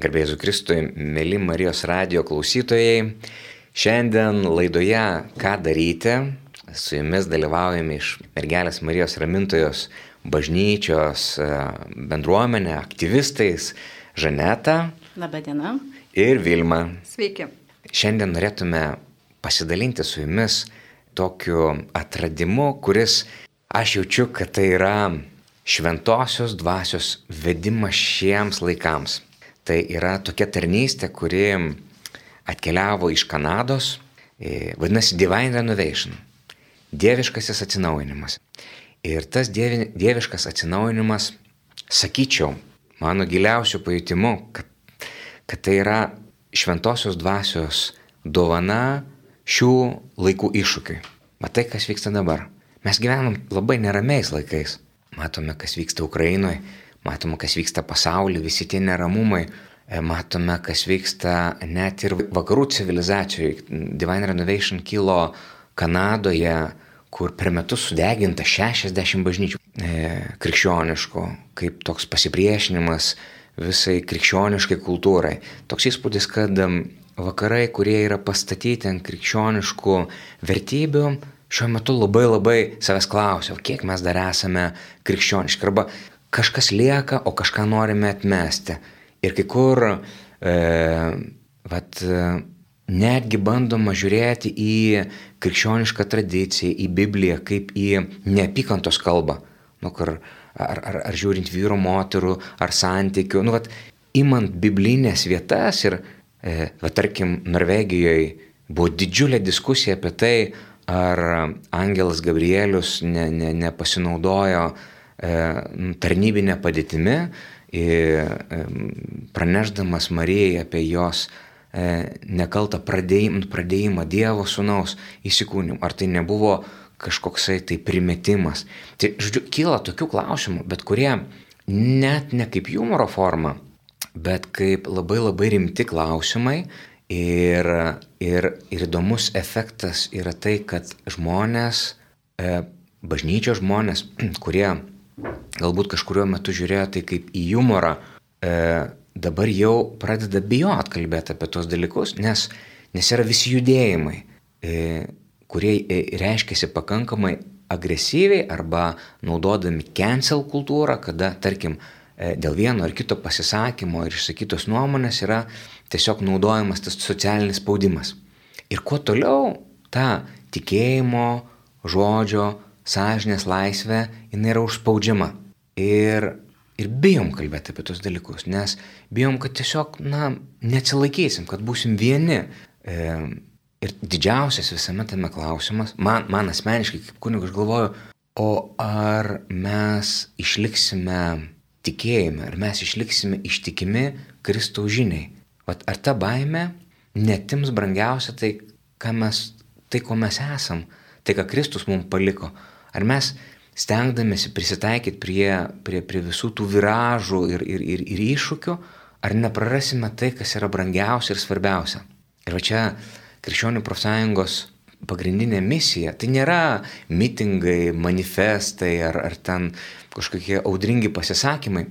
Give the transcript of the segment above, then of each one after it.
Garbėsiu Kristui, mėly Marijos radio klausytojai. Šiandien laidoje Ką daryti? Su jumis dalyvaujame iš mergelės Marijos ramintojos bažnyčios e, bendruomenė, aktyvistais Žaneta. Labadiena. Ir Vilma. Sveiki. Šiandien norėtume pasidalinti su jumis tokiu atradimu, kuris aš jaučiu, kad tai yra šventosios dvasios vedimas šiems laikams. Tai yra tokia tarnystė, kuri atkeliavo iš Kanados, e, vadinasi Divine Renovation. Dieviškasis atsinaujinimas. Ir tas dievi, dieviškas atsinaujinimas, sakyčiau, mano giliausių pajūtimu, kad, kad tai yra šventosios dvasios dovana šių laikų iššūkiui. Matai, kas vyksta dabar. Mes gyvenam labai neramiais laikais. Matome, kas vyksta Ukrainoje, matome, kas vyksta pasaulyje, visi tie neramumai, e, matome, kas vyksta net ir vakarų civilizacijoje. Divine Renovation kilo Kanadoje, kur per metus sudeginta 60 bažnyčių e, krikščioniškų, kaip toks pasipriešinimas visai krikščioniškai kultūrai. Toks įspūdis, kad vakarai, kurie yra pastatyti ant krikščioniškų vertybių, šiuo metu labai labai savęs klausia, kiek mes dar esame krikščioniški. Arba kažkas lieka, o kažką norime atmesti. Ir kai kur, e, vat, netgi bandoma žiūrėti į krikščionišką tradiciją, į Bibliją kaip į neapykantos kalbą. Nu, kur, ar, ar, ar žiūrint vyru, moterų, ar santykių. Nu, vat, imant biblinės vietas ir, e, va, tarkim, Norvegijoje buvo didžiulė diskusija apie tai, ar Angelas Gabrielius ne, ne, nepasinaudojo E, tarnybinė padėtimi, pranešdamas Marijai apie jos e, nekaltą pradėjimą, pradėjimą Dievo sunaus įsikūnimą. Ar tai nebuvo kažkoksai tai primetimas. Tai, žodžiu, kyla tokių klausimų, bet kurie net ne kaip humoro forma, bet kaip labai labai rimti klausimai. Ir, ir, ir įdomus efektas yra tai, kad žmonės, e, bažnyčios žmonės, kurie galbūt kažkurio metu žiūrėjo tai kaip į humorą, e, dabar jau pradeda bijot kalbėti apie tos dalykus, nes, nes yra visi judėjimai, e, kurie e, reiškiasi pakankamai agresyviai arba naudodami cancel kultūrą, kada, tarkim, e, dėl vieno ar kito pasisakymo ir išsakytos nuomonės yra tiesiog naudojamas tas socialinis spaudimas. Ir kuo toliau ta tikėjimo, žodžio, sąžinės laisvė, jinai yra užspaudžiama. Ir, ir bijom kalbėti apie tos dalykus, nes bijom, kad tiesiog, na, neatsilaikysim, kad būsim vieni. E, ir didžiausias visame tame klausimas, man, man asmeniškai kaip kunigas aš galvoju, o ar mes išliksime tikėjime, ar mes išliksime ištikimi Kristaus žiniai. Vat ar ta baime netims brangiausia tai, mes, tai, ko mes esam, tai, ką Kristus mums paliko, Ar mes stengdamėsi prisitaikyti prie, prie, prie visų tų viražų ir, ir, ir, ir iššūkių, ar neprarasime tai, kas yra brangiausia ir svarbiausia. Ir va čia Krikščionių profsąjungos pagrindinė misija tai nėra mitingai, manifestai ar, ar ten kažkokie audringi pasisakymai.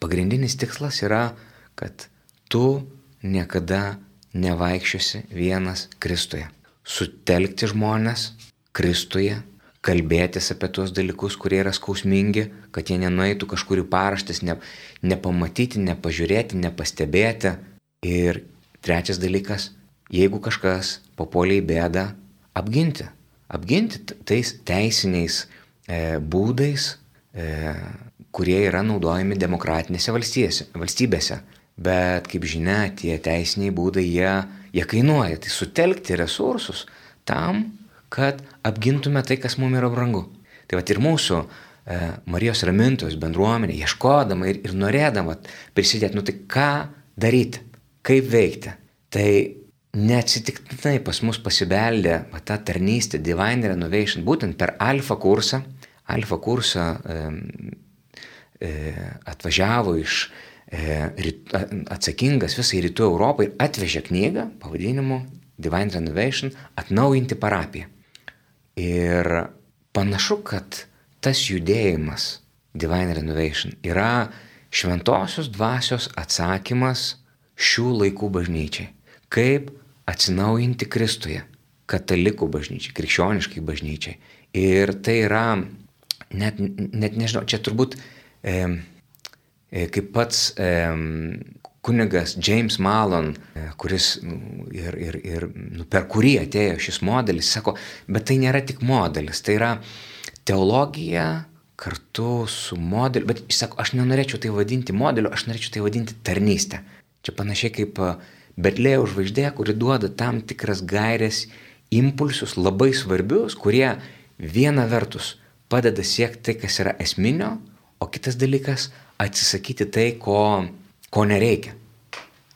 Pagrindinis tikslas yra, kad tu niekada nevaikščiosi vienas Kristuje. Sutelkti žmonės Kristuje kalbėtis apie tuos dalykus, kurie yra skausmingi, kad jie nenueitų kažkur į paraštis, ne, nepamatyti, nepažiūrėti, nepastebėti. Ir trečias dalykas, jeigu kažkas papuolė į bėdą, apginti. Apginti tais teisiniais e, būdais, e, kurie yra naudojami demokratinėse valstybėse. Bet kaip žinia, tie teisiniai būdai, jie, jie kainuoja. Tai sutelkti resursus tam, kad apgintume tai, kas mums yra brangu. Tai va ir mūsų e, Marijos ramintojos bendruomenė, ieškodama ir, ir norėdama prisidėti, nu tai ką daryti, kaip veikti. Tai neatsitiktinai pas mus pasibeldė ta tarnystė Divine Renovation būtent per alfa kursą. Alfa kursą e, e, atvažiavo iš e, atsakingas visai rytų Europai ir atvežė knygą pavadinimu Divine Renovation atnaujinti parapiją. Ir panašu, kad tas judėjimas Divine Renovation yra šventosios dvasios atsakymas šių laikų bažnyčiai, kaip atsinaujinti Kristuje, katalikų bažnyčiai, krikščioniškai bažnyčiai. Ir tai yra, net, net nežinau, čia turbūt e, e, kaip pats e, kunigas James Malon, e, kuris nu, ir, ir, ir nu, per kurį atėjo šis modelis, sako, bet tai nėra tik modelis, tai yra teologija kartu su modeliu, bet jis sako, aš nenorėčiau tai vadinti modeliu, aš norėčiau tai vadinti tarnystę. Čia panašiai kaip e, Betlėjo žvaigždė, kuri duoda tam tikras gairės, impulsus labai svarbius, kurie viena vertus padeda siekti tai, kas yra esminio, o kitas dalykas - atsisakyti tai, ko ko nereikia.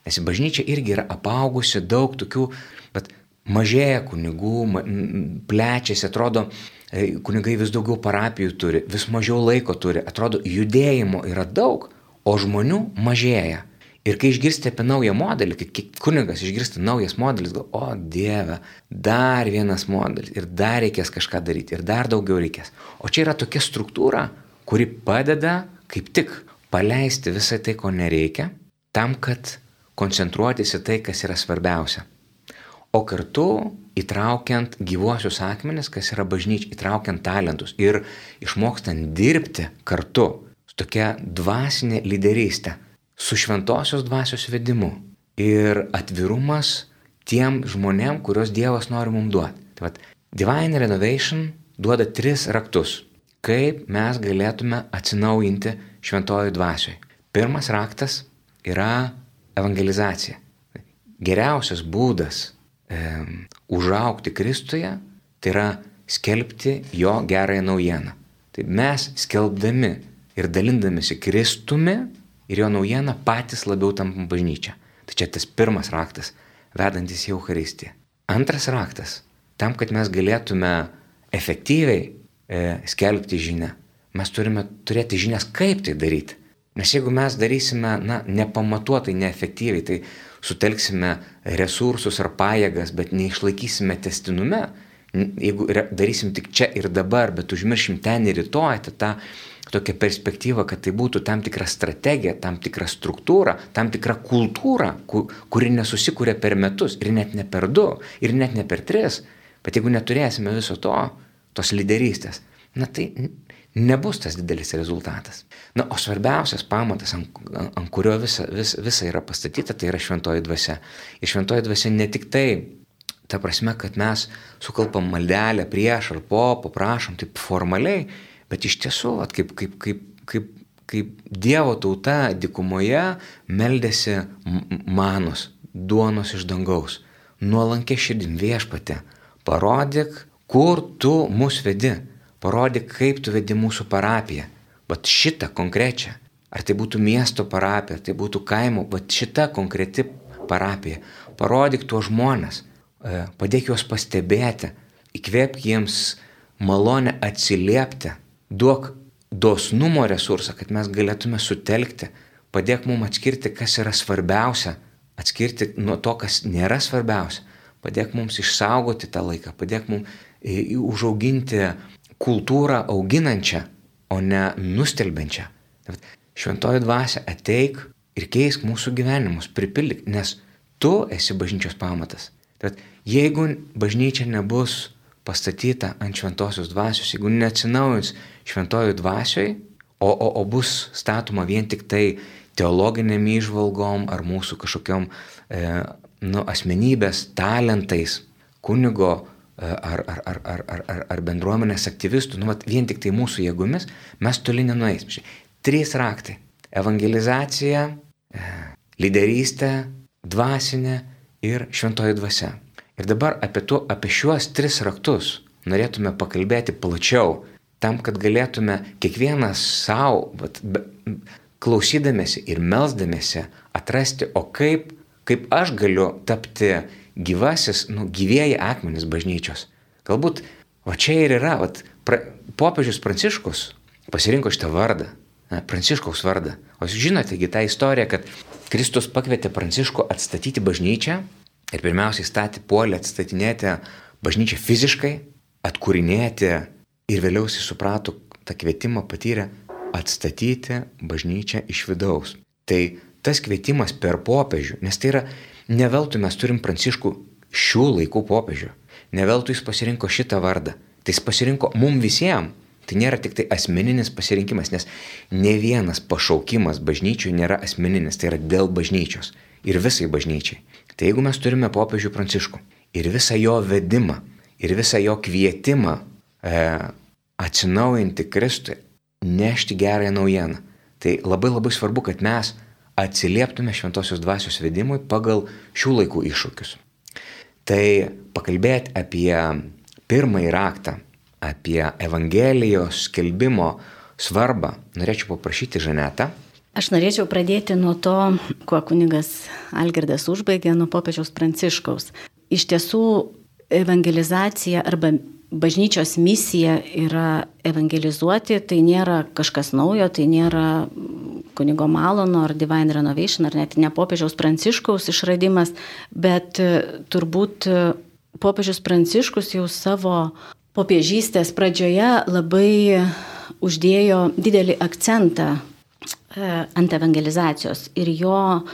Nes bažnyčia irgi yra apaugusi daug tokių, bet mažėja kunigų, plečiasi, atrodo, e, kunigai vis daugiau parapijų turi, vis mažiau laiko turi, atrodo, judėjimo yra daug, o žmonių mažėja. Ir kai išgirsti apie naują modelį, kai kunigas išgirsta naujas modelis, gal, o Dieve, dar vienas modelis ir dar reikės kažką daryti ir dar daugiau reikės. O čia yra tokia struktūra, kuri padeda kaip tik paleisti visą tai, ko nereikia, tam, kad koncentruotis į tai, kas yra svarbiausia. O kartu įtraukiant gyvuosius akmenis, kas yra bažnyčia, įtraukiant talentus ir išmokstant dirbti kartu su tokia dvasinė lyderystė, su šventosios dvasios vedimu ir atvirumas tiem žmonėm, kuriuos Dievas nori mums duoti. Tai vad, Divine Renovation duoda tris raktus kaip mes galėtume atsinaujinti šventojų dvasioj. Pirmas raktas yra evangelizacija. Geriausias būdas e, užaukti Kristuje tai yra skelbti jo gerąją naujieną. Tai mes skelbdami ir dalindamėsi Kristumi ir jo naujieną patys labiau tampam bažnyčia. Tai čia tas pirmas raktas, vedantis į Eucharistiją. Antras raktas, tam, kad mes galėtume efektyviai e, skelbti žinę. Mes turime turėti žinias, kaip tai daryti. Nes jeigu mes darysime, na, nepamatuotai, neefektyviai, tai sutelksime resursus ar pajėgas, bet neišlaikysime testinume, jeigu darysim tik čia ir dabar, bet užmiršim ten ir rytoj, tai ta tokia perspektyva, kad tai būtų tam tikra strategija, tam tikra struktūra, tam tikra kultūra, kuri nesusikūrė per metus ir net ne per du, ir net ne per tris. Bet jeigu neturėsime viso to, tos lyderystės, na tai nebus tas didelis rezultatas. Na, o svarbiausias pamatas, ant, ant kurio visa, vis, visa yra pastatyta, tai yra šventoji dvasia. Ir šventoji dvasia ne tik tai, ta prasme, kad mes sukalpam maldelę prieš ar po, paprašom taip formaliai, bet iš tiesų, at, kaip, kaip, kaip, kaip, kaip Dievo tauta dikumoje meldėsi manus, duonos iš dangaus, nuolankė širdim viešpatė, parodyk kur tu mus vedi, parodyk, kaip tu vedi mūsų parapiją. Vat šitą konkrečią. Ar tai būtų miesto parapija, ar tai būtų kaimo, vat šita konkreti parapija. Parodyk tuos žmonės, e, padėk juos pastebėti, įkvėpk jiems malonę atsiliepti, duok dosnumo resursą, kad mes galėtume sutelkti, padėk mums atskirti, kas yra svarbiausia, atskirti nuo to, kas nėra svarbiausia, padėk mums išsaugoti tą laiką, padėk mums užauginti kultūrą auginančią, o ne nustelbenčią. Šventoji dvasia ateik ir keisk mūsų gyvenimus, pripildyk, nes tu esi bažnyčios pamatas. Tad jeigu bažnyčia nebus pastatyta ant šventosios dvasios, jeigu neatsinaujins šventojų dvasioj, o, o, o bus statoma vien tik tai teologiniam išvalgom ar mūsų kažkokiam e, nu, asmenybės talentais, kunigo ar, ar, ar, ar, ar, ar, ar bendruomenės aktyvistų, nu, vat, vien tik tai mūsų jėgomis, mes toli nenueisim. Trys raktai - evangelizacija, lyderystė, dvasinė ir šventoji dvasia. Ir dabar apie, tu, apie šiuos tris raktus norėtume pakalbėti plačiau, tam, kad galėtume kiekvienas savo, klausydamėsi ir melzdamėsi, atrasti, o kaip, kaip aš galiu tapti gyvasis, nu, gyvėjai akmenys bažnyčios. Galbūt va čia ir yra, va, pra, popiežius Pranciškus pasirinko šitą vardą, ne, Pranciškaus vardą. O jūs žinote, tą istoriją, kad Kristus pakvietė Pranciškų atstatyti bažnyčią ir pirmiausiai statė puolį atstatinėti bažnyčią fiziškai, atkūrinėti ir vėliau jis suprato, tą kvietimą patyrė atstatyti bažnyčią iš vidaus. Tai tas kvietimas per popiežių, nes tai yra, neveltui mes turim pranciškų šių laikų popiežių, neveltui jis pasirinko šitą vardą, tai jis pasirinko mum visiems. Tai nėra tik tai asmeninis pasirinkimas, nes ne vienas pašaukimas bažnyčiui nėra asmeninis, tai yra dėl bažnyčios ir visai bažnyčiai. Tai jeigu mes turime popiežių pranciškų ir visą jo vedimą, ir visą jo kvietimą e, atsinaujinti Kristui, nešti gerąją naujieną, tai labai labai svarbu, kad mes atsilieptume šventosios dvasios vedimui pagal šių laikų iššūkius. Tai pakalbėti apie pirmąjį raktą, apie Evangelijos skelbimo svarbą, norėčiau paprašyti Žanetą. Aš norėčiau pradėti nuo to, kuo kunigas Algirdas užbaigė, nuo popiežiaus Pranciškaus. Iš tiesų, evangelizacija arba bažnyčios misija yra evangelizuoti, tai nėra kažkas naujo, tai nėra kunigo Malono ar Divine Renovation, ar net ne popiežiaus Pranciškaus išradimas, bet e, turbūt e, popiežius Pranciškus jau savo popiežystės pradžioje labai uždėjo didelį akcentą e, ant evangelizacijos ir jo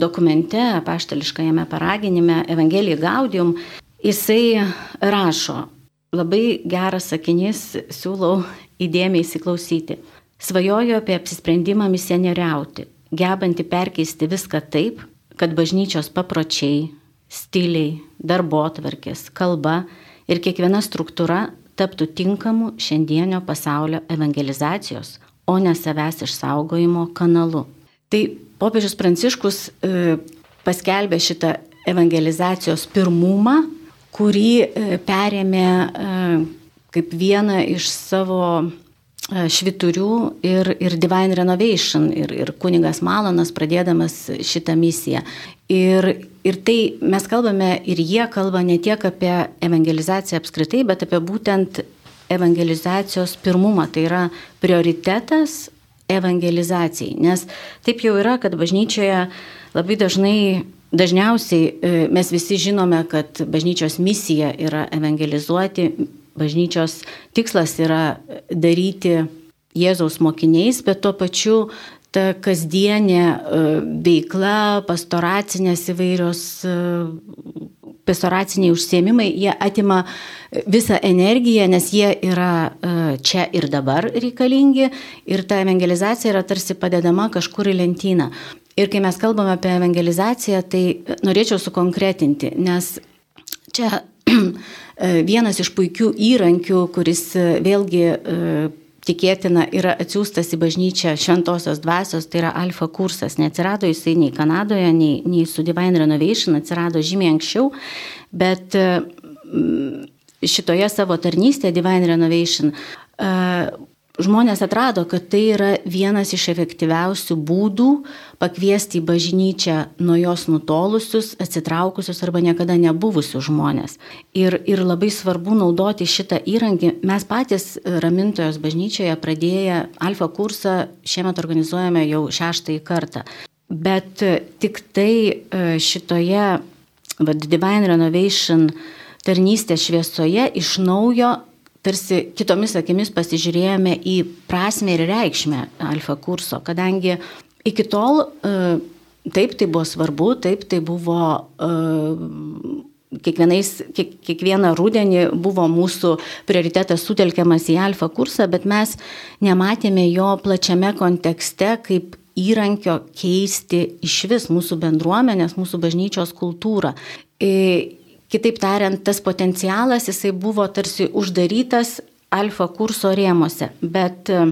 dokumente, paštališkajame paraginime Evangelija Gaudium, jisai rašo, labai geras sakinys, siūlau įdėmiai įsiklausyti. Svajoju apie apsisprendimą misionieriauti, gebanti perkeisti viską taip, kad bažnyčios papročiai, stiliai, darbo atvarkės, kalba ir kiekviena struktūra taptų tinkamu šiandienio pasaulio evangelizacijos, o ne savęs išsaugojimo kanalu. Tai popiežius Pranciškus e, paskelbė šitą evangelizacijos pirmumą kurį e, perėmė e, kaip vieną iš savo e, šviturių ir, ir Divine Renovation ir, ir kunigas Malonas pradėdamas šitą misiją. Ir, ir tai mes kalbame ir jie kalba ne tiek apie evangelizaciją apskritai, bet apie būtent evangelizacijos pirmumą. Tai yra prioritetas evangelizacijai. Nes taip jau yra, kad bažnyčioje labai dažnai Dažniausiai e, mes visi žinome, kad bažnyčios misija yra evangelizuoti, bažnyčios tikslas yra daryti Jėzaus mokiniais, bet tuo pačiu ta kasdienė e, veikla, pastoracinės įvairios, e, pastoraciniai užsiemimai, jie atima visą energiją, nes jie yra čia ir dabar reikalingi ir ta evangelizacija yra tarsi padedama kažkur į lentyną. Ir kai mes kalbame apie evangelizaciją, tai norėčiau sukonkretinti, nes čia vienas iš puikių įrankių, kuris e, vėlgi e, tikėtina yra atsiųstas į bažnyčią šventosios dvasios, tai yra alfa kursas. Neatsirado jisai nei Kanadoje, nei, nei su Divine Renovation, atsirado žymiai anksčiau, bet e, šitoje savo tarnystėje Divine Renovation žmonės atrado, kad tai yra vienas iš efektyviausių būdų pakviesti į bažnyčią nuo jos nutolusius, atsitraukusius arba niekada nebuvusius žmonės. Ir, ir labai svarbu naudoti šitą įrankį. Mes patys Ramintojos bažnyčioje pradėję alfa kursą šiemet organizuojame jau šeštąjį kartą. Bet tik tai e, šitoje Divine Renovation tarnystės šviesoje iš naujo tarsi kitomis akimis pasižiūrėjome į prasme ir reikšmę alfa kurso, kadangi iki tol e, taip tai buvo svarbu, taip tai buvo e, kiekvienais, kiek, kiekvieną rudenį buvo mūsų prioritetas sutelkiamas į alfa kursą, bet mes nematėme jo plačiame kontekste kaip įrankio keisti iš vis mūsų bendruomenės, mūsų bažnyčios kultūrą. Kitaip tariant, tas potencialas jisai buvo tarsi uždarytas alfa kurso rėmose, bet e,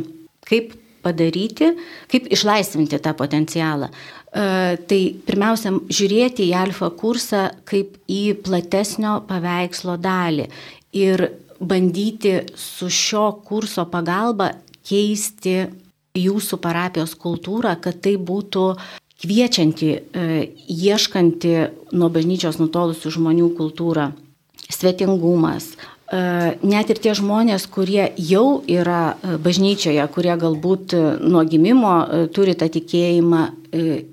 kaip padaryti, kaip išlaisvinti tą potencialą. E, tai pirmiausia, žiūrėti į alfa kursą kaip į platesnio paveikslo dalį ir bandyti su šio kurso pagalba keisti jūsų parapijos kultūrą, kad tai būtų kviečianti, e, ieškanti nuo bažnyčios nutolusių žmonių kultūrą, svetingumas. E, net ir tie žmonės, kurie jau yra e, bažnyčioje, kurie galbūt nuo gimimo turi tą tikėjimą,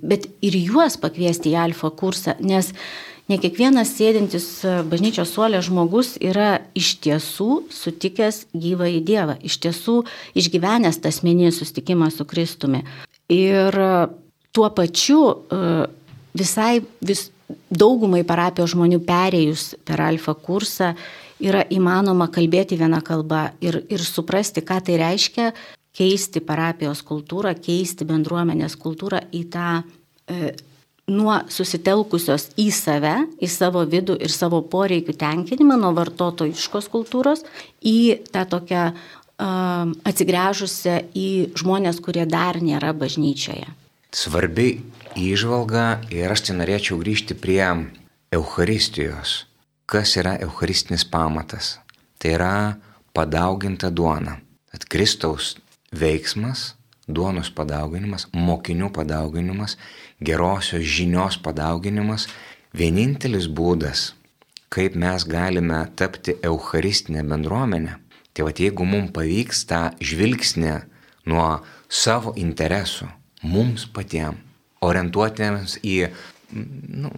bet ir juos pakviesti į alfa kursą, nes ne kiekvienas sėdintis bažnyčios suolė žmogus yra iš tiesų sutikęs gyvą į Dievą, iš tiesų išgyvenęs tas meninį sustikimą su Kristumi. Ir tuo pačiu e, visai vis, daugumai parapijos žmonių perėjus per alfa kursą yra įmanoma kalbėti vieną kalbą ir, ir suprasti, ką tai reiškia keisti parapijos kultūrą, keisti bendruomenės kultūrą į tą e, nuo susitelkusios į save, į savo vidų ir savo poreikių tenkinimą, nuo vartotojiškos kultūros, į tą tokią uh, atsigręžusią į žmonės, kurie dar nėra bažnyčioje. Svarbi įžvalga ir aš tai norėčiau grįžti prie Euharistijos. Kas yra Eucharistinis pamatas? Tai yra padauginta duona. At Kristaus veiksmas, duonos padauginimas, mokinių padauginimas gerosios žinios padauginimas vienintelis būdas, kaip mes galime tapti Eucharistinę bendruomenę. Tai va, jeigu mums pavyks tą žvilgsnį nuo savo interesų, mums patiems, orientuotėms į, nu,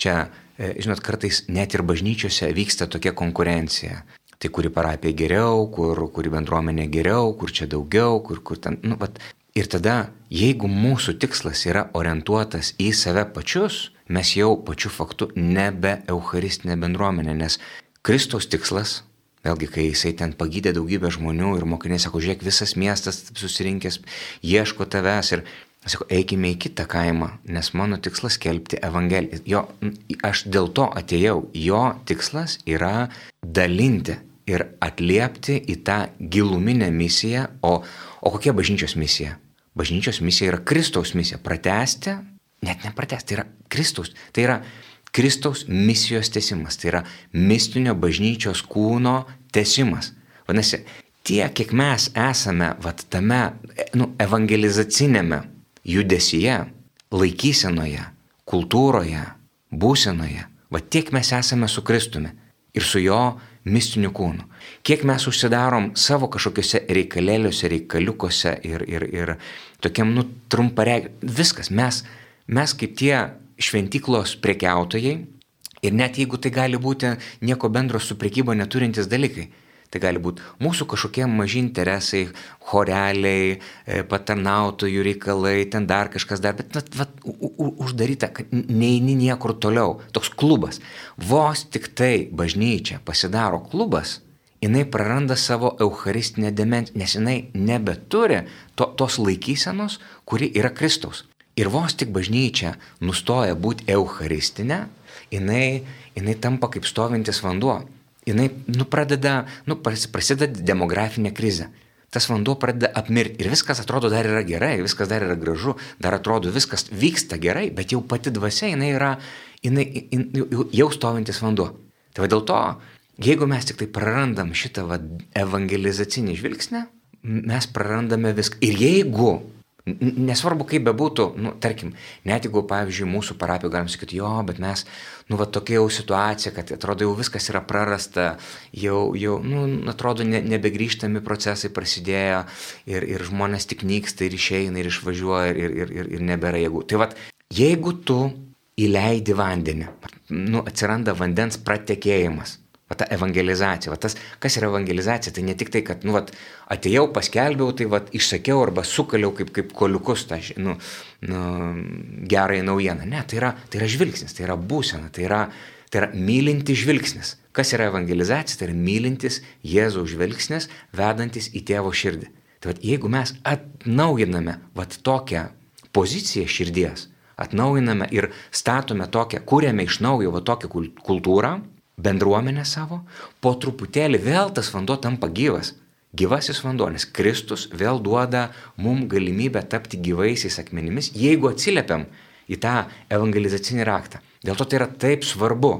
čia, e, žinot, kartais net ir bažnyčiose vyksta tokia konkurencija. Tai kuri parapija geriau, kur, kuri bendruomenė geriau, kur čia daugiau, kur, kur ten, nu, vat, Ir tada, jeigu mūsų tikslas yra orientuotas į save pačius, mes jau pačiu faktu nebe Eucharistinė bendruomenė, nes Kristaus tikslas, vėlgi, kai jisai ten pagydė daugybę žmonių ir mokiniai sako, žiūrėk, visas miestas susirinkęs, ieško tavęs ir sako, eikime į kitą kaimą, nes mano tikslas kelbti Evangeliją. Jo, aš dėl to atėjau, jo tikslas yra dalinti ir atliepti į tą giluminę misiją, o, o kokia bažnyčios misija? Bažnyčios misija yra Kristaus misija. Pratesti, net nepratesti, tai yra Kristaus. Tai yra Kristaus misijos tesimas. Tai yra mistinio bažnyčios kūno tesimas. Vadinasi, tiek, kiek mes esame vat, tame nu, evangelizacinėme judesyje, laikysenoje, kultūroje, būsenoje, va tiek mes esame su Kristumi ir su jo mistiniu kūnu. Kiek mes užsidarom savo kažkokiuose reikalėliuose, reikaliukose ir, ir, ir tokiam, nu, trumparegiu. Viskas, mes, mes kaip tie šventyklos prekiautojai ir net jeigu tai gali būti nieko bendro su prekybo neturintys dalykai. Tai gali būti mūsų kažkokie maži interesai, horeliai, e, patarnautojų reikalai, ten dar kažkas dar, bet vat, vat, uždaryta, kad neini niekur toliau. Toks klubas. Vos tik tai bažnyčia pasidaro klubas, jinai praranda savo eucharistinę dimensiją, nes jinai nebeturi to, tos laikysenos, kuri yra Kristaus. Ir vos tik bažnyčia nustoja būti eucharistinė, jinai, jinai tampa kaip stovintis vanduo jinai nu, pradeda, nu, prasideda demografinė krizė. Tas vanduo pradeda apmirti ir viskas atrodo dar yra gerai, viskas dar yra gražu, dar atrodo viskas vyksta gerai, bet jau pati dvasia jinai yra jinai, jinai, jau stovintis vanduo. Tai va dėl to, jeigu mes tik tai prarandam šitą va, evangelizacinį žvilgsnį, mes prarandame viską. Ir jeigu Nesvarbu, kaip bebūtų, nu, tarkim, net jeigu, pavyzdžiui, mūsų parapijoje galim sakyti, jo, bet mes, nu, va tokia jau situacija, kad atrodo jau viskas yra prarasta, jau, jau nu, atrodo, ne, nebegrįžtami procesai prasidėjo ir, ir žmonės tik nyksta ir išeina ir išvažiuoja ir, ir, ir, ir nebėra jėgų. Tai va, jeigu tu įleidi vandenį, nu, atsiranda vandens pratekėjimas, Va ta evangelizacija, va tas, kas yra evangelizacija, tai ne tik tai, kad, nu, va, atėjau, paskelbiau, tai, va, išsakiau arba sukaliau kaip, kaip koliukus tą, nu, nu, gerąją naujieną. Ne, tai yra, tai yra žvilgsnis, tai yra būsena, tai yra, tai yra mylintis žvilgsnis. Kas yra evangelizacija, tai yra mylintis Jėzaus žvilgsnis, vedantis į tėvo širdį. Tai va, jeigu mes atnaujiname va tokią poziciją širdies, atnaujiname ir statome tokią, kūrėme iš naujo va tokią kultūrą, bendruomenę savo, po truputėlį vėl tas vanduo tampa gyvas. Gyvasis vanduo, nes Kristus vėl duoda mums galimybę tapti gyvaisiais akmenimis, jeigu atsiliepiam į tą evangelizacinį raktą. Dėl to tai yra taip svarbu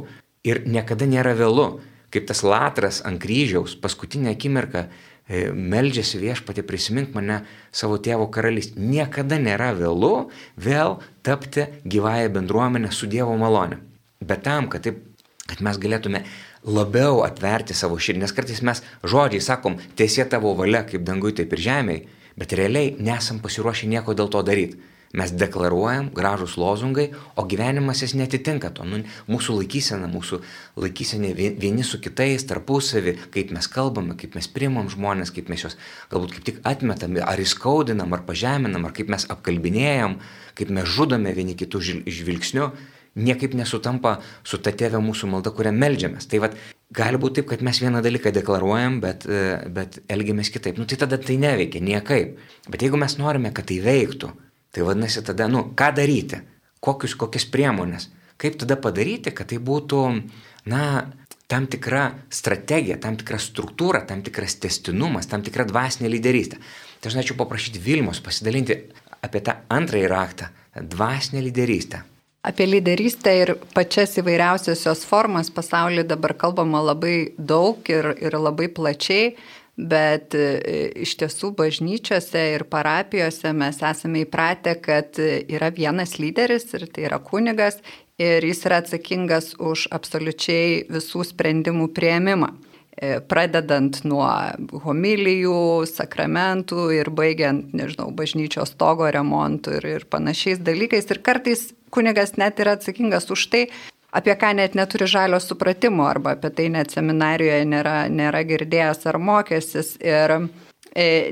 ir niekada nėra vėlu, kaip tas latras ant kryžiaus paskutinę akimirką e, meldžiasi viešpatį prisimink mane savo tėvo karalystę. Niekada nėra vėlu vėl tapti gyvąją bendruomenę su Dievo malonė. Bet tam, kad taip kad mes galėtume labiau atverti savo širdį, nes kartais mes žodžiai sakom, tiesie tavo valia kaip dangui, taip ir žemėje, bet realiai nesam pasiruošę nieko dėl to daryti. Mes deklaruojam gražus lozungai, o gyvenimas jis netitinka to. Nu, mūsų laikysena, mūsų laikysena vieni su kitais, tarpusavį, kaip mes kalbame, kaip mes priimam žmonės, kaip mes juos galbūt kaip tik atmetam, ar įskaudinam, ar pažeminam, ar kaip mes apkalbinėjom, kaip mes žudome vieni kitų žvilgsniu, niekaip nesutampa su ta tėvė mūsų malda, kurią melžiamės. Tai vad, gali būti taip, kad mes vieną dalyką deklaruojam, bet, bet elgiamės kitaip. Nu tai tada tai neveikia niekaip. Bet jeigu mes norime, kad tai veiktų, Tai vadinasi tada, nu, ką daryti, kokius, kokias priemonės, kaip tada padaryti, kad tai būtų, na, tam tikra strategija, tam tikra struktūra, tam tikras testinumas, tam tikra dvasinė lyderystė. Tai aš norėčiau paprašyti Vilmos pasidalinti apie tą antrąjį raktą - dvasinę lyderystę. Apie lyderystę ir pačias įvairiausias jos formas pasaulyje dabar kalbama labai daug ir, ir labai plačiai bet e, iš tiesų bažnyčiose ir parapijose mes esame įpratę, kad yra vienas lyderis ir tai yra kunigas ir jis yra atsakingas už absoliučiai visų sprendimų prieimimą pradedant nuo homilijų, sakramentų ir baigiant, nežinau, bažnyčios stogo remontų ir, ir panašiais dalykais. Ir kartais kunigas net yra atsakingas už tai, apie ką net neturi žalio supratimo arba apie tai net seminarijoje nėra, nėra girdėjęs ar mokęsis. Ir e,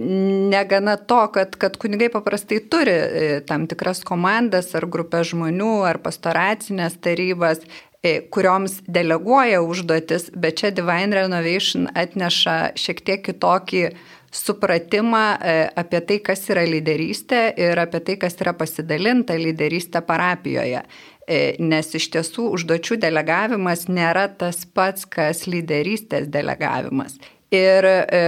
negana to, kad, kad kunigai paprastai turi e, tam tikras komandas ar grupę žmonių ar pastoracinės tarybas, e, kurioms deleguoja užduotis, bet čia Divine Renovation atneša šiek tiek kitokį supratimą apie tai, kas yra lyderystė ir apie tai, kas yra pasidalinta lyderystė parapijoje. E, nes iš tiesų užduočių delegavimas nėra tas pats, kas lyderystės delegavimas. Ir e,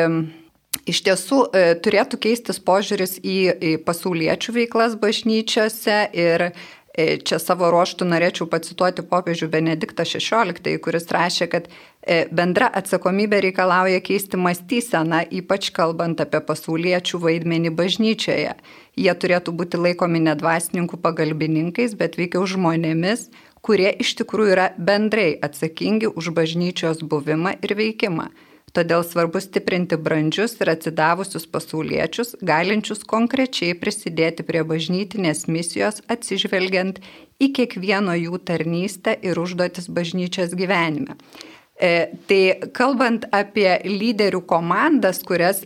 iš tiesų e, turėtų keistis požiūris į, į pasauliečių veiklas bažnyčiose ir E, čia savo ruoštų norėčiau pacituoti popiežių Benediktą XVI, kuris rašė, kad e, bendra atsakomybė reikalauja keisti mąstyseną, ypač kalbant apie pasauliečių vaidmenį bažnyčioje. Jie turėtų būti laikomi ne dvasininkų pagalbininkais, bet veikiau žmonėmis, kurie iš tikrųjų yra bendrai atsakingi už bažnyčios buvimą ir veikimą. Todėl svarbu stiprinti brandžius ir atsidavusius pasauliečius, galinčius konkrečiai prisidėti prie bažnytinės misijos atsižvelgiant į kiekvieno jų tarnystę ir užduotis bažnyčios gyvenime. E, tai kalbant apie lyderių komandas, kurias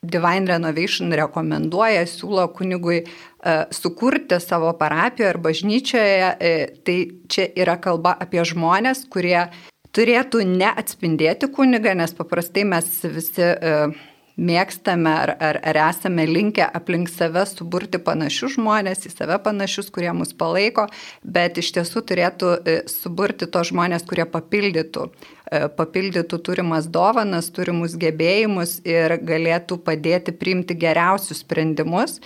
Divine Renovation rekomenduoja, siūlo kunigui uh, sukurti savo parapijoje ar bažnyčioje, uh, tai čia yra kalba apie žmonės, kurie turėtų neatspindėti kunigą, nes paprastai mes visi uh, mėgstame ar, ar, ar esame linkę aplink save suburti panašius žmonės, į save panašius, kurie mus palaiko, bet iš tiesų turėtų uh, suburti tos žmonės, kurie papildytų, uh, papildytų turimas dovanas, turimus gebėjimus ir galėtų padėti priimti geriausius sprendimus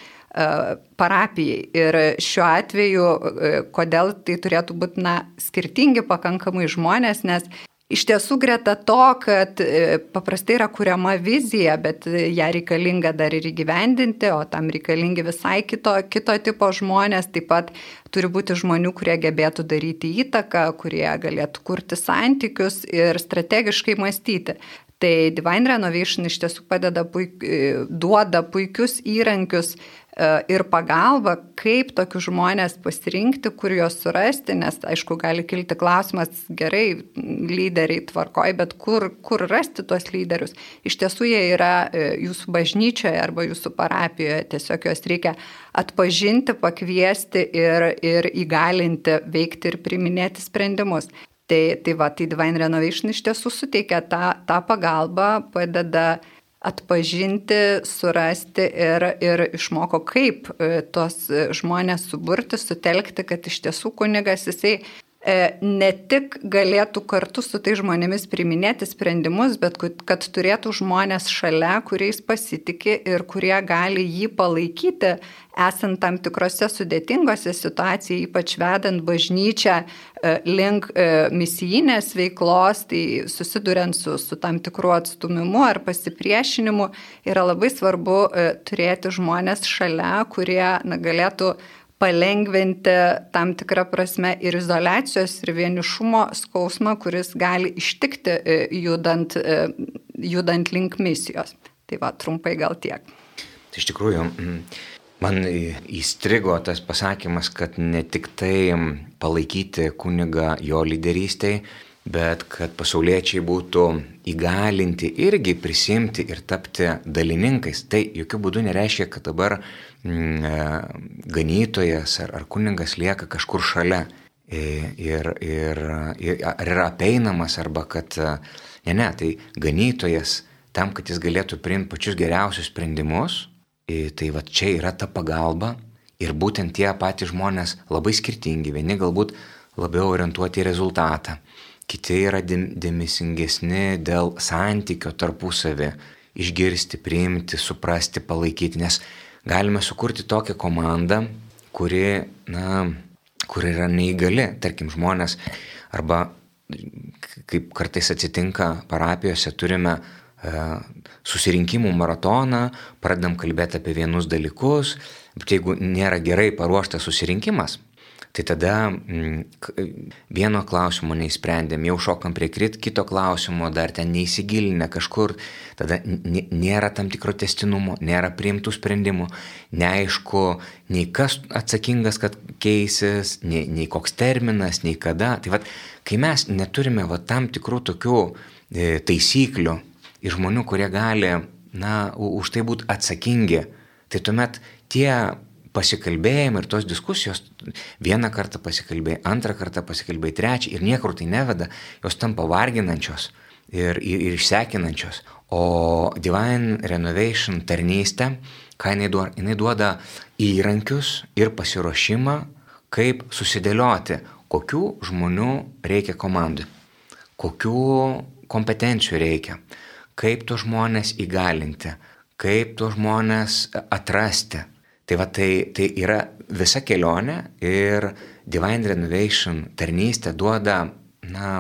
parapijai. Ir šiuo atveju, e, kodėl tai turėtų būti na, skirtingi pakankamai žmonės, nes iš tiesų greta to, kad e, paprastai yra kuriama vizija, bet ją reikalinga dar ir įgyvendinti, o tam reikalingi visai kito, kito tipo žmonės, taip pat turi būti žmonių, kurie gebėtų daryti įtaką, kurie galėtų kurti santykius ir strategiškai mąstyti. Tai Divine Renovation iš tiesų padeda, puik, e, duoda puikius įrankius E, ir pagalba, kaip tokius žmonės pasirinkti, kur juos surasti, nes aišku, gali kilti klausimas, gerai, lyderiai tvarkoj, bet kur, kur rasti tuos lyderius. Iš tiesų jie yra e, jūsų bažnyčioje arba jūsų parapijoje, tiesiog juos reikia atpažinti, pakviesti ir, ir įgalinti veikti ir priminėti sprendimus. Tai, tai va, tai Divine Renovation iš tiesų suteikia tą, tą pagalbą, padeda uh, atpažinti, surasti ir, ir išmoko, kaip e, tuos žmonės suburti, sutelkti, kad iš tiesų kunigas jisai E, ne tik galėtų kartu su tai žmonėmis priminėti sprendimus, bet kad turėtų žmonės šalia, kuriais pasitikė ir kurie gali jį palaikyti, esant tam tikrose sudėtingose situacijose, ypač vedant bažnyčią e, link e, misijinės veiklos, tai susiduriant su, su tam tikru atstumimu ar pasipriešinimu, yra labai svarbu turėti žmonės šalia, kurie na, galėtų palengventi tam tikrą prasme ir izolacijos, ir vienišumo skausmą, kuris gali ištikti e, judant, e, judant link misijos. Tai va, trumpai gal tiek. Tai iš tikrųjų, Man įstrigo tas pasakymas, kad ne tik tai palaikyti kunigą jo lyderystėje, bet kad pasauliečiai būtų įgalinti irgi prisimti ir tapti dalininkais. Tai jokių būdų nereiškia, kad dabar ganytojas ar, ar kuningas lieka kažkur šalia. Ir, ir, ir ar yra apeinamas, arba kad, ne, ne, tai ganytojas tam, kad jis galėtų priimti pačius geriausius sprendimus, tai va čia yra ta pagalba. Ir būtent tie patys žmonės labai skirtingi, vieni galbūt labiau orientuoti į rezultatą, kiti yra dėmesingesni dėl santykio tarpusavį, išgirsti, priimti, suprasti, palaikyti, nes galime sukurti tokią komandą, kuri, na, kur yra neįgali, tarkim, žmonės, arba kaip kartais atsitinka parapijose, turime e, susirinkimų maratoną, pradedam kalbėti apie vienus dalykus, bet jeigu nėra gerai paruoštas susirinkimas, Tai tada mm, vieno klausimo neįsprendėm, jau šokam prie krit, kito klausimo dar ten neįsigilinę kažkur, tada nėra tam tikro testinumo, nėra priimtų sprendimų, neaišku, nei kas atsakingas, kad keisis, nei, nei koks terminas, nei kada. Tai vad, kai mes neturime va, tam tikrų tokių e, taisyklių ir žmonių, kurie gali, na, už tai būti atsakingi, tai tuomet tie pasikalbėjimai ir tos diskusijos, vieną kartą pasikalbėjai, antrą kartą pasikalbėjai, trečią ir niekur tai neveda, jos tampa varginančios ir, ir, ir išsekinančios. O Divine Renovation tarnystė, ką jinai duoda, jinai duoda įrankius ir pasiruošimą, kaip susidėlioti, kokių žmonių reikia komandai, kokių kompetencijų reikia, kaip tuos žmonės įgalinti, kaip tuos žmonės atrasti Tai va tai, tai yra visa kelionė ir Divine Renovation tarnystė duoda, na,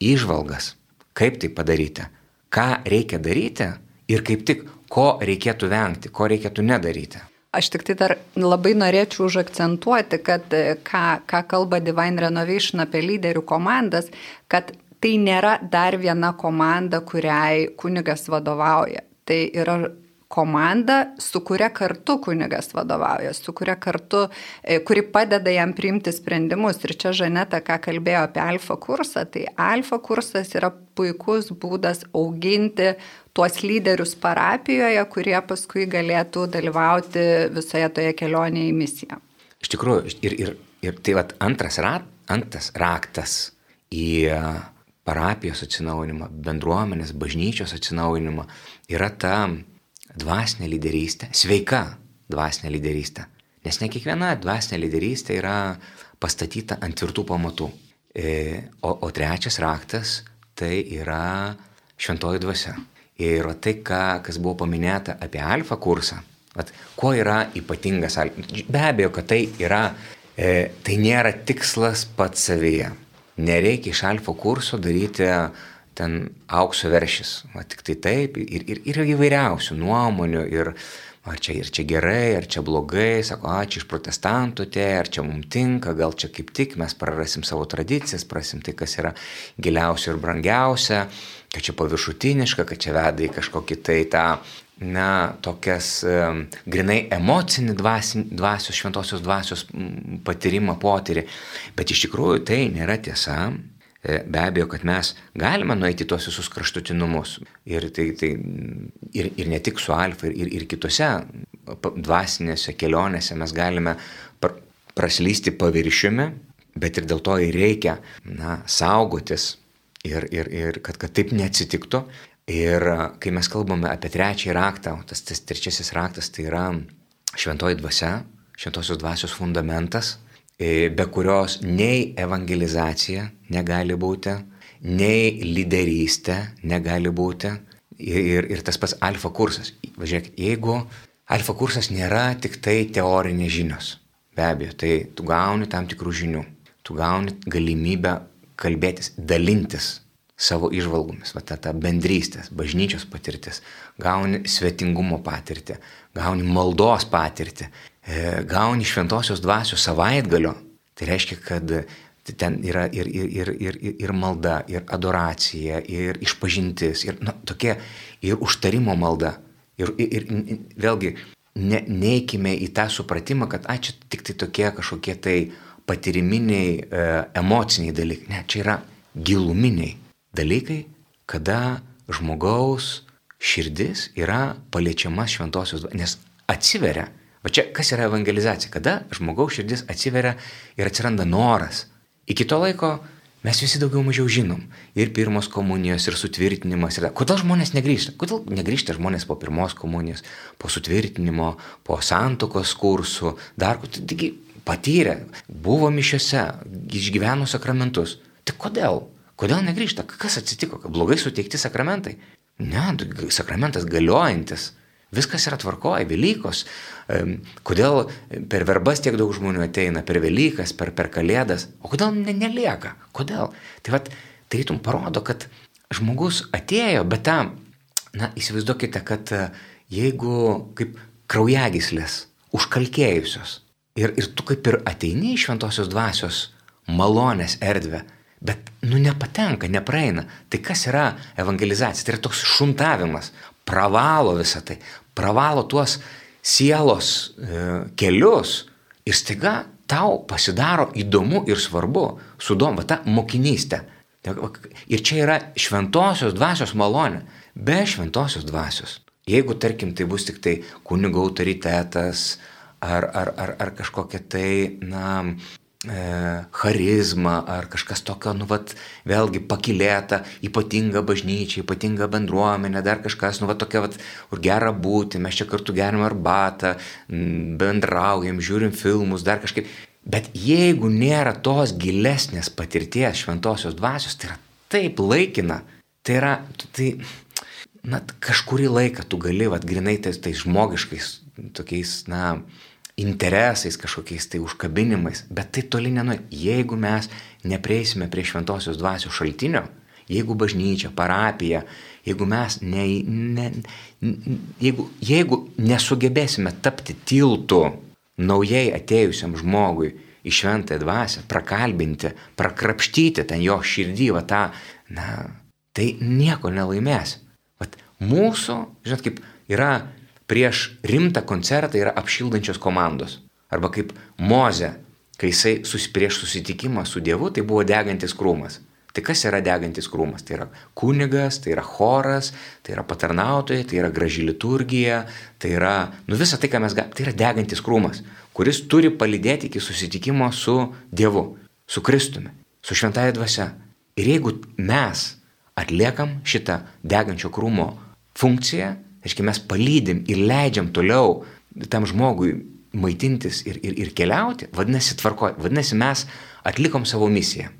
išvalgas, kaip tai padaryti, ką reikia daryti ir kaip tik, ko reikėtų vengti, ko reikėtų nedaryti. Aš tik tai dar labai norėčiau užakcentuoti, kad ką, ką kalba Divine Renovation apie lyderių komandas, kad tai nėra dar viena komanda, kuriai kunigas vadovauja. Tai yra komanda, su kuria kartu kunigas vadovauja, su kuria kartu, e, kuri padeda jam priimti sprendimus. Ir čia Žaneta, ką kalbėjo apie alfa kursą, tai alfa kursas yra puikus būdas auginti tuos lyderius parapijoje, kurie paskui galėtų dalyvauti visoje toje kelionėje į misiją. Iš tikrųjų, ir, ir, ir tai vat, antras, rat, antras raktas į parapijos atsinaujinimą, bendruomenės, bažnyčios atsinaujinimą yra ta dvasinė lyderystė, sveika dvasinė lyderystė. Nes ne kiekviena dvasinė lyderystė yra pastatyta ant tvirtų pamatų. E, o, o trečias raktas tai yra šventoji dvasia. Ir tai, ką, kas buvo paminėta apie alfa kursą, at, kuo yra ypatingas alfa. Be abejo, kad tai yra, e, tai nėra tikslas pats savyje. Nereikia iš alfa kurso daryti ten aukso veršis. O tik tai taip ir, ir, ir įvairiausių nuomonių ir ar čia, ir čia gerai, ar čia blogai, sako, a, čia iš protestantų tie, ar čia mums tinka, gal čia kaip tik mes prarasim savo tradicijas, prasim tai, kas yra giliausia ir brangiausia, kad čia paviršutiniška, kad čia veda į kažkokį tai tą, na, tokias um, grinai emocinį dvasin, dvasios, šventosios dvasios patyrimą, potyrį. Bet iš tikrųjų tai nėra tiesa. E, be abejo, kad mes galime nueiti tuos visus kraštutinumus. Ir, tai, tai, ir, ir ne tik su alfa, ir, ir kitose dvasinėse kelionėse mes galime pr praslysti paviršiumi, bet ir dėl to ir reikia na, saugotis ir, ir, ir kad, kad taip neatsitiktų. Ir kai mes kalbame apie trečiąjį raktą, tas, tas trečiasis raktas tai yra šventoji dvasia, šventosios dvasios fundamentas, be kurios nei evangelizacija negali būti, nei lyderystė negali būti. Ir, ir tas pats alfa kursas. Važiuokit, jeigu alfa kursas nėra tik tai teorinės žinios, be abejo, tai tu gauni tam tikrų žinių, tu gauni galimybę kalbėtis, dalintis savo išvalgomis, va ta, ta bendrystės, bažnyčios patirtis, gauni svetingumo patirtį, gauni maldos patirtį, E, gauni šventosios dvasios savaitgalio, tai reiškia, kad ten yra ir, ir, ir, ir, ir malda, ir adoracija, ir išpažintis, ir nu, tokia, ir užtarimo malda. Ir, ir, ir vėlgi, ne, neikime į tą supratimą, kad, a, čia tik tai tokie kažkokie tai patiriminiai, e, emociniai dalykai. Ne, čia yra giluminiai dalykai, kada žmogaus širdis yra paliečiama šventosios nes atsiveria. Va čia kas yra evangelizacija? Kada žmogaus širdis atsiveria ir atsiranda noras. Iki to laiko mes visi daugiau mažiau žinom. Ir pirmos komunijos, ir sutvirtinimas. Ir... Kodėl žmonės negrįžta? Kodėl negrįžta žmonės po pirmos komunijos, po sutvirtinimo, po santokos kursų, dar, taigi patyrė, buvo mišiuose, išgyveno sakramentus. Tai kodėl? Kodėl negrįžta? Kas atsitiko? Blogai suteikti sakramentai? Ne, sakramentas galiojantis. Viskas yra tvarkoje, Velykos. Kodėl per verbas tiek daug žmonių ateina, per Velykas, per, per Kalėdas, o kodėl ne, nelieka? Kodėl? Tai vad, tarytum parodo, kad žmogus atėjo, bet tam, na, įsivaizduokite, kad e, jeigu kaip kraujagyslės užkalkėjusios ir, ir tu kaip ir ateini iš šventosios dvasios malonės erdvę, bet, nu, nepatenka, nepraeina. Tai kas yra evangelizacija? Tai yra toks šuntavimas, pravalo visą tai, pravalo tuos sielos e, kelius ir staiga tau pasidaro įdomu ir svarbu, sudom, va ta mokinystė. Ir čia yra šventosios dvasios malonė. Be šventosios dvasios. Jeigu, tarkim, tai bus tik tai kunigo autoritetas ar, ar, ar, ar kažkokia tai, na, charizma ar kažkas tokio, nu, vat, vėlgi pakilėta, ypatinga bažnyčia, ypatinga bendruomenė, dar kažkas, nu, vat, tokia, vat, kur gera būti, mes čia kartu geriam arbatą, bendraujam, žiūrim filmus, dar kažkaip. Bet jeigu nėra tos gilesnės patirties šventosios dvasios, tai yra taip laikina, tai yra, tai, na, kažkurį laiką tu gali, vad, grinai tais, tais žmogiškais, tokiais, na, interesais kažkokiais tai užkabinimais, bet tai toli nenuė. Jeigu mes neprieisime prie šventosios dvasios šaltinio, jeigu bažnyčia, parapija, jeigu mes ne, ne, jeigu, jeigu nesugebėsime tapti tiltu naujai atėjusiam žmogui į šventąją dvasę, prakalbinti, prakrapštyti ten jo širdį, va tą, na, tai nieko nelaimės. Vat mūsų, žinot, kaip yra prieš rimtą koncertą yra apšildančios komandos. Arba kaip Moze, kai jisai sus, prieš susitikimą su Dievu, tai buvo degantis krūmas. Tai kas yra degantis krūmas? Tai yra kunigas, tai yra choras, tai yra patarnautojai, tai yra graži liturgija, tai yra, nu visa tai, ką mes galime, tai yra degantis krūmas, kuris turi palydėti iki susitikimo su Dievu, su Kristumi, su šventąją dvasia. Ir jeigu mes atliekam šitą degančio krūmo funkciją, Aiškiai, mes palydim ir leidžiam toliau tam žmogui maitintis ir, ir, ir keliauti, vadinasi, tvarko, vadinasi, mes atlikom savo misiją.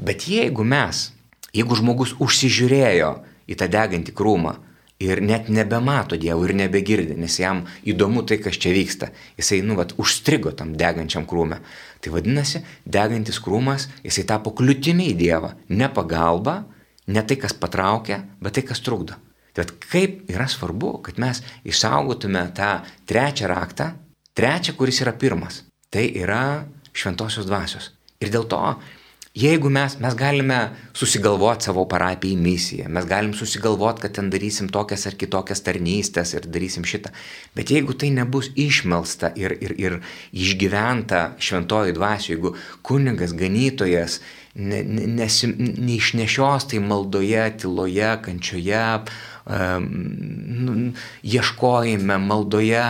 Bet jeigu mes, jeigu žmogus užsižiūrėjo į tą degantį krūmą ir net nebemato Dievo ir nebegirdi, nes jam įdomu tai, kas čia vyksta, jisai, nu, vat, užstrigo tam degančiam krūmė, tai vadinasi, degantis krūmas, jisai tapo kliūtimi į Dievą, ne pagalba, ne tai, kas patraukia, bet tai, kas trukdo. Tad kaip yra svarbu, kad mes išsaugotume tą trečią raktą, trečią, kuris yra pirmas. Tai yra šventosios dvasios. Ir dėl to, jeigu mes, mes galime susigalvoti savo parapijai misiją, mes galim susigalvoti, kad ten darysim tokias ar kitokias tarnystės ir darysim šitą, bet jeigu tai nebus išmelsta ir, ir, ir išgyventa šventoji dvasioje, jeigu kunigas, ganytojas, ne, ne, neišnešios tai maldoje, tyloje, kančioje, nu, ieškojime, maldoje,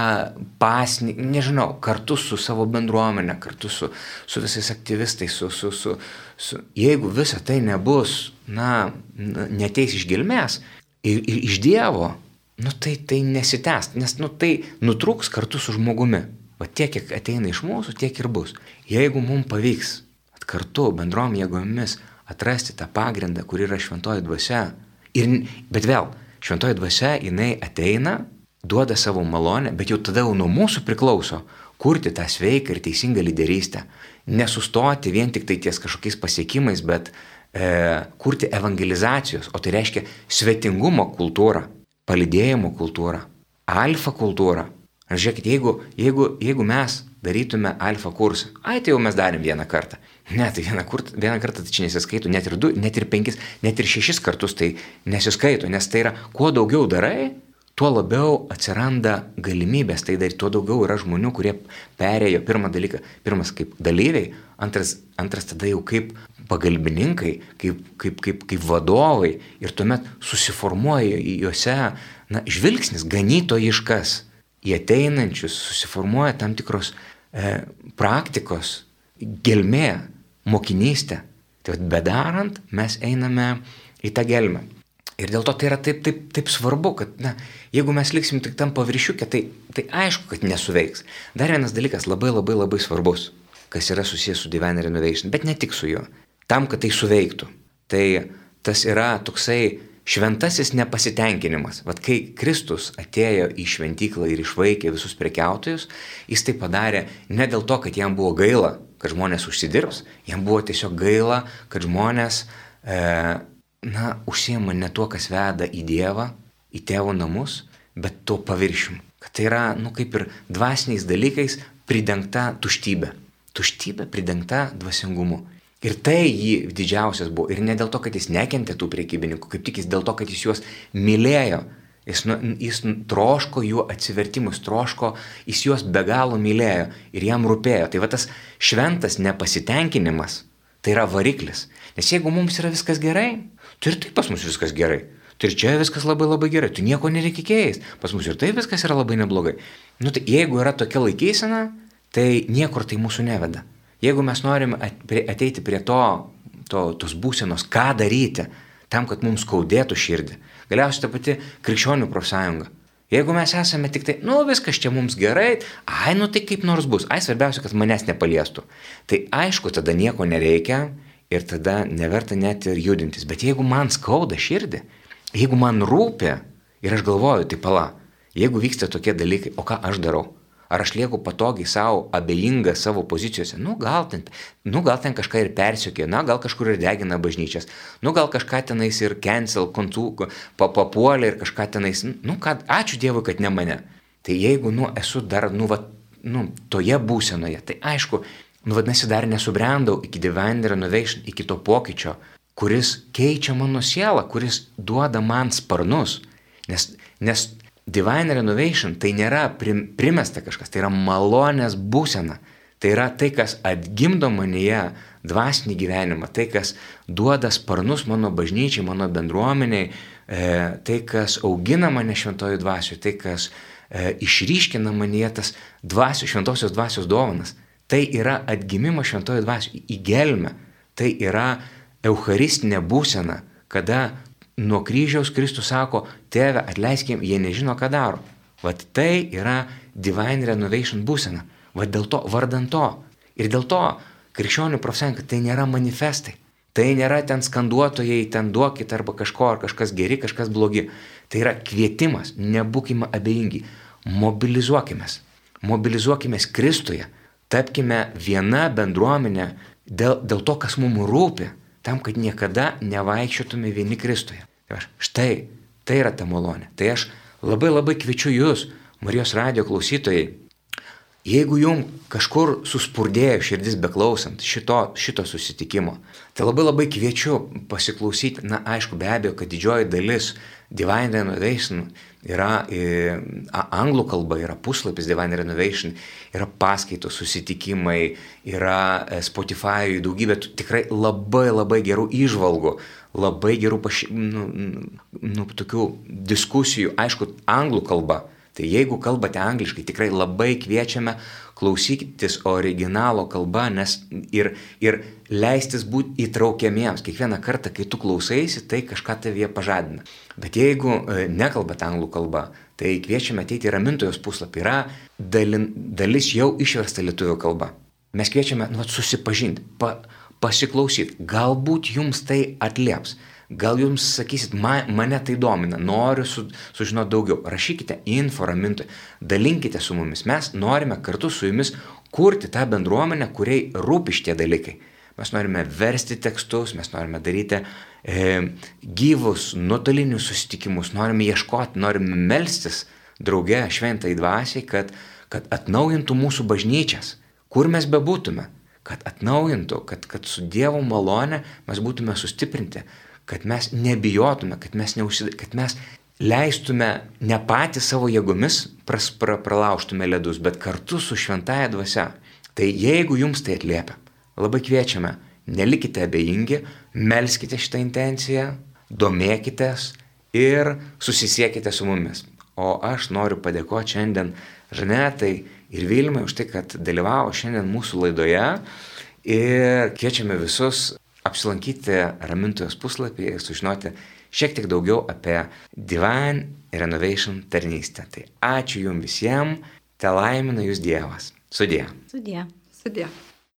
pasni, nežinau, kartu su savo bendruomenė, kartu su, su visais aktyvistais, su, su, su, su, jeigu visa tai nebus, na, neteis iš gilmės ir, ir iš Dievo, nu tai tai nesitęs, nes nu tai nutrūks kartu su žmogumi. O tiek, kiek ateina iš mūsų, tiek ir bus. Jeigu mums pavyks kartu bendrom jėgomis atrasti tą pagrindą, kur yra šventoji dvasia, ir, bet vėl, šventoji dvasia, jinai ateina, duoda savo malonę, bet jau tada jau nuo mūsų priklauso kurti tą sveiką ir teisingą lyderystę. Nesustoti vien tik tai ties kažkokiais pasiekimais, bet e, kurti evangelizacijos, o tai reiškia svetingumo kultūrą, palidėjimo kultūrą, alfa kultūrą. Ar žiūrėkit, jeigu, jeigu, jeigu mes darytume alfa kursą, ai tai jau mes darėm vieną kartą. Ne, tai vieną, kur, vieną kartą tai čia nesiskaito, net ir du, net ir penkis, net ir šešis kartus tai nesiskaito, nes tai yra, kuo daugiau darai, tuo labiau atsiranda galimybės tai daryti, tuo daugiau yra žmonių, kurie perėjo pirmą dalyką, pirmas kaip dalyviai, antras, antras tada jau kaip pagalbininkai, kaip, kaip, kaip, kaip vadovai ir tuomet susiformuoja juose na, žvilgsnis ganytojiškas į ateinančius, susiformuoja tam tikros e, praktikos, gelmė, mokinystė. Tai bedarant mes einame į tą gelmę. Ir dėl to tai yra taip, taip, taip svarbu, kad na, jeigu mes liksim tik tam paviršiukė, tai, tai aišku, kad nesuveiks. Dar vienas dalykas labai labai labai svarbus, kas yra susijęs su Divine Renovation, bet ne tik su juo. Tam, kad tai suveiktų. Tai tas yra toksai šventasis nepasitenkinimas. Vat kai Kristus atėjo į šventyklą ir išvaikė visus prekiautojus, jis tai padarė ne dėl to, kad jam buvo gaila, kad žmonės užsidirbs, jam buvo tiesiog gaila, kad žmonės e, na, užsiema ne tuo, kas veda į Dievą, į tėvo namus, bet tuo paviršium. Kad tai yra, nu, kaip ir dvasiniais dalykais pridengta tuštybė. Tuštybė pridengta dvasingumu. Ir tai jį didžiausias buvo. Ir ne dėl to, kad jis nekentė tų priekybininkų, kaip tik jis dėl to, kad jis juos mylėjo. Jis, nu, jis troško jų atsivertimus, troško, jis juos be galo mylėjo ir jam rūpėjo. Tai va tas šventas nepasitenkinimas, tai yra variklis. Nes jeigu mums yra viskas gerai, Tai ir taip pas mus viskas gerai. Tai ir čia viskas labai labai gerai. Tu nieko nereikia keis. Pas mus ir taip viskas yra labai neblogai. Nu, tai jeigu yra tokia laikysena, tai niekur tai mūsų neveda. Jeigu mes norim ateiti prie to, to, tos būsenos, ką daryti, tam, kad mums skaudėtų širdį. Galiausiai ta pati krikščionių profsąjunga. Jeigu mes esame tik tai, nu viskas čia mums gerai, ai, nu tai kaip nors bus, ai svarbiausia, kad manęs nepaliestų. Tai aišku, tada nieko nereikia, ir tada neverta net ir judintis. Bet jeigu man skauda širdį, jeigu man rūpi ir aš galvoju, tai pala, jeigu vyksta tokie dalykai, o ką aš darau? Ar aš lieku patogiai savo, abejinga savo pozicijose? Nu gal, ten, nu, gal ten kažką ir persiekė, na, gal kažkur ir degina bažnyčias, nu, gal kažką tenais ir cancel, kontų, papuolė ir kažką tenais, nu, kad ačiū Dievui, kad ne mane. Tai jeigu, nu, esu dar, nu, va, nu, toje būsenoje, tai aišku, Nu vadinasi, dar nesubrendau iki divine renovation, iki to pokyčio, kuris keičia mano sielą, kuris duoda man sparnus. Nes, nes divine renovation tai nėra prim, primesta kažkas, tai yra malonės būsena. Tai yra tai, kas atgimdo manyje dvasinį gyvenimą, tai, kas duoda sparnus mano bažnyčiai, mano bendruomeniai, e, tai, kas augina mane šventojų dvasių, tai, kas e, išryškina manyje tas dvasių, šventosios dvasios dovanas. Tai yra atgimimas šventojo dvasioje į gelmę. Tai yra eucharistinė būsena, kada nuo kryžiaus Kristus sako, tėve atleiskim, jie nežino, ką daro. Vat tai yra divine renovation būsena. Vat dėl to, vardant to. Ir dėl to krikščionių profsąjunga tai nėra manifestai. Tai nėra ten skanduotojai, ten duokit arba kažko, ar kažkas geri, kažkas blogi. Tai yra kvietimas, nebūkime abejingi, mobilizuokime. Mobilizuokime Kristuje Tapkime viena bendruomenė dėl, dėl to, kas mums rūpi, tam, kad niekada nevaikščiotume vieni Kristuje. Tai aš, štai, tai yra ta malonė. Tai aš labai labai kviečiu jūs, Marijos radio klausytojai, jeigu jum kažkur suspurdėjo širdis beklausant šito, šito susitikimo, tai labai labai kviečiu pasiklausyti, na aišku, be abejo, kad didžioji dalis Divine Renovation yra e, anglų kalba, yra puslapis Divine Renovation, yra paskaitos, susitikimai, yra e, Spotify daugybė tikrai labai labai gerų išvalgų, labai gerų paši, nu, nu, tokių diskusijų, aišku, anglų kalba. Tai jeigu kalbate angliškai, tikrai labai kviečiame klausytis originalo kalba nes ir, ir leistis būti įtraukiamiems. Kiekvieną kartą, kai tu klausaisi, tai kažką tavyje pažadina. Bet jeigu e, nekalbate anglų kalba, tai kviečiame ateiti į ramintojos puslapį. Yra dalin, dalis jau išversta lietuvių kalba. Mes kviečiame nu, susipažinti, pa, pasiklausyti. Galbūt jums tai atlieps. Gal jums sakysit, man, mane tai domina, noriu su, sužinoti daugiau. Rašykite info ramintojai, dalinkite su mumis. Mes norime kartu su jumis kurti tą bendruomenę, kuriai rūpi šitie dalykai. Mes norime versti tekstus, mes norime daryti e, gyvus, nuotolinius susitikimus, norime ieškoti, norime melstis drauge šventai dvasiai, kad, kad atnaujintų mūsų bažnyčias, kur mes bebūtume, kad atnaujintų, kad, kad su Dievo malone mes būtume sustiprinti, kad mes nebijotume, kad mes, neužsid... kad mes leistume ne patys savo jėgomis pras, pra, pralauštume ledus, bet kartu su šventaja dvasia. Tai jeigu jums tai atliepia, labai kviečiame, nelikite abejingi, melskite šitą intenciją, domėkitės ir susisiekite su mumis. O aš noriu padėkoti šiandien Žanetai ir Vilmai už tai, kad dalyvavo šiandien mūsų laidoje ir kviečiame visus apsilankyti Ramintojos puslapį ir sužinoti šiek tiek daugiau apie Divine Renovation tarnystę. Tai ačiū Jums visiems, te laimina Jūs Dievas. Sudė. Sudė. Sudė.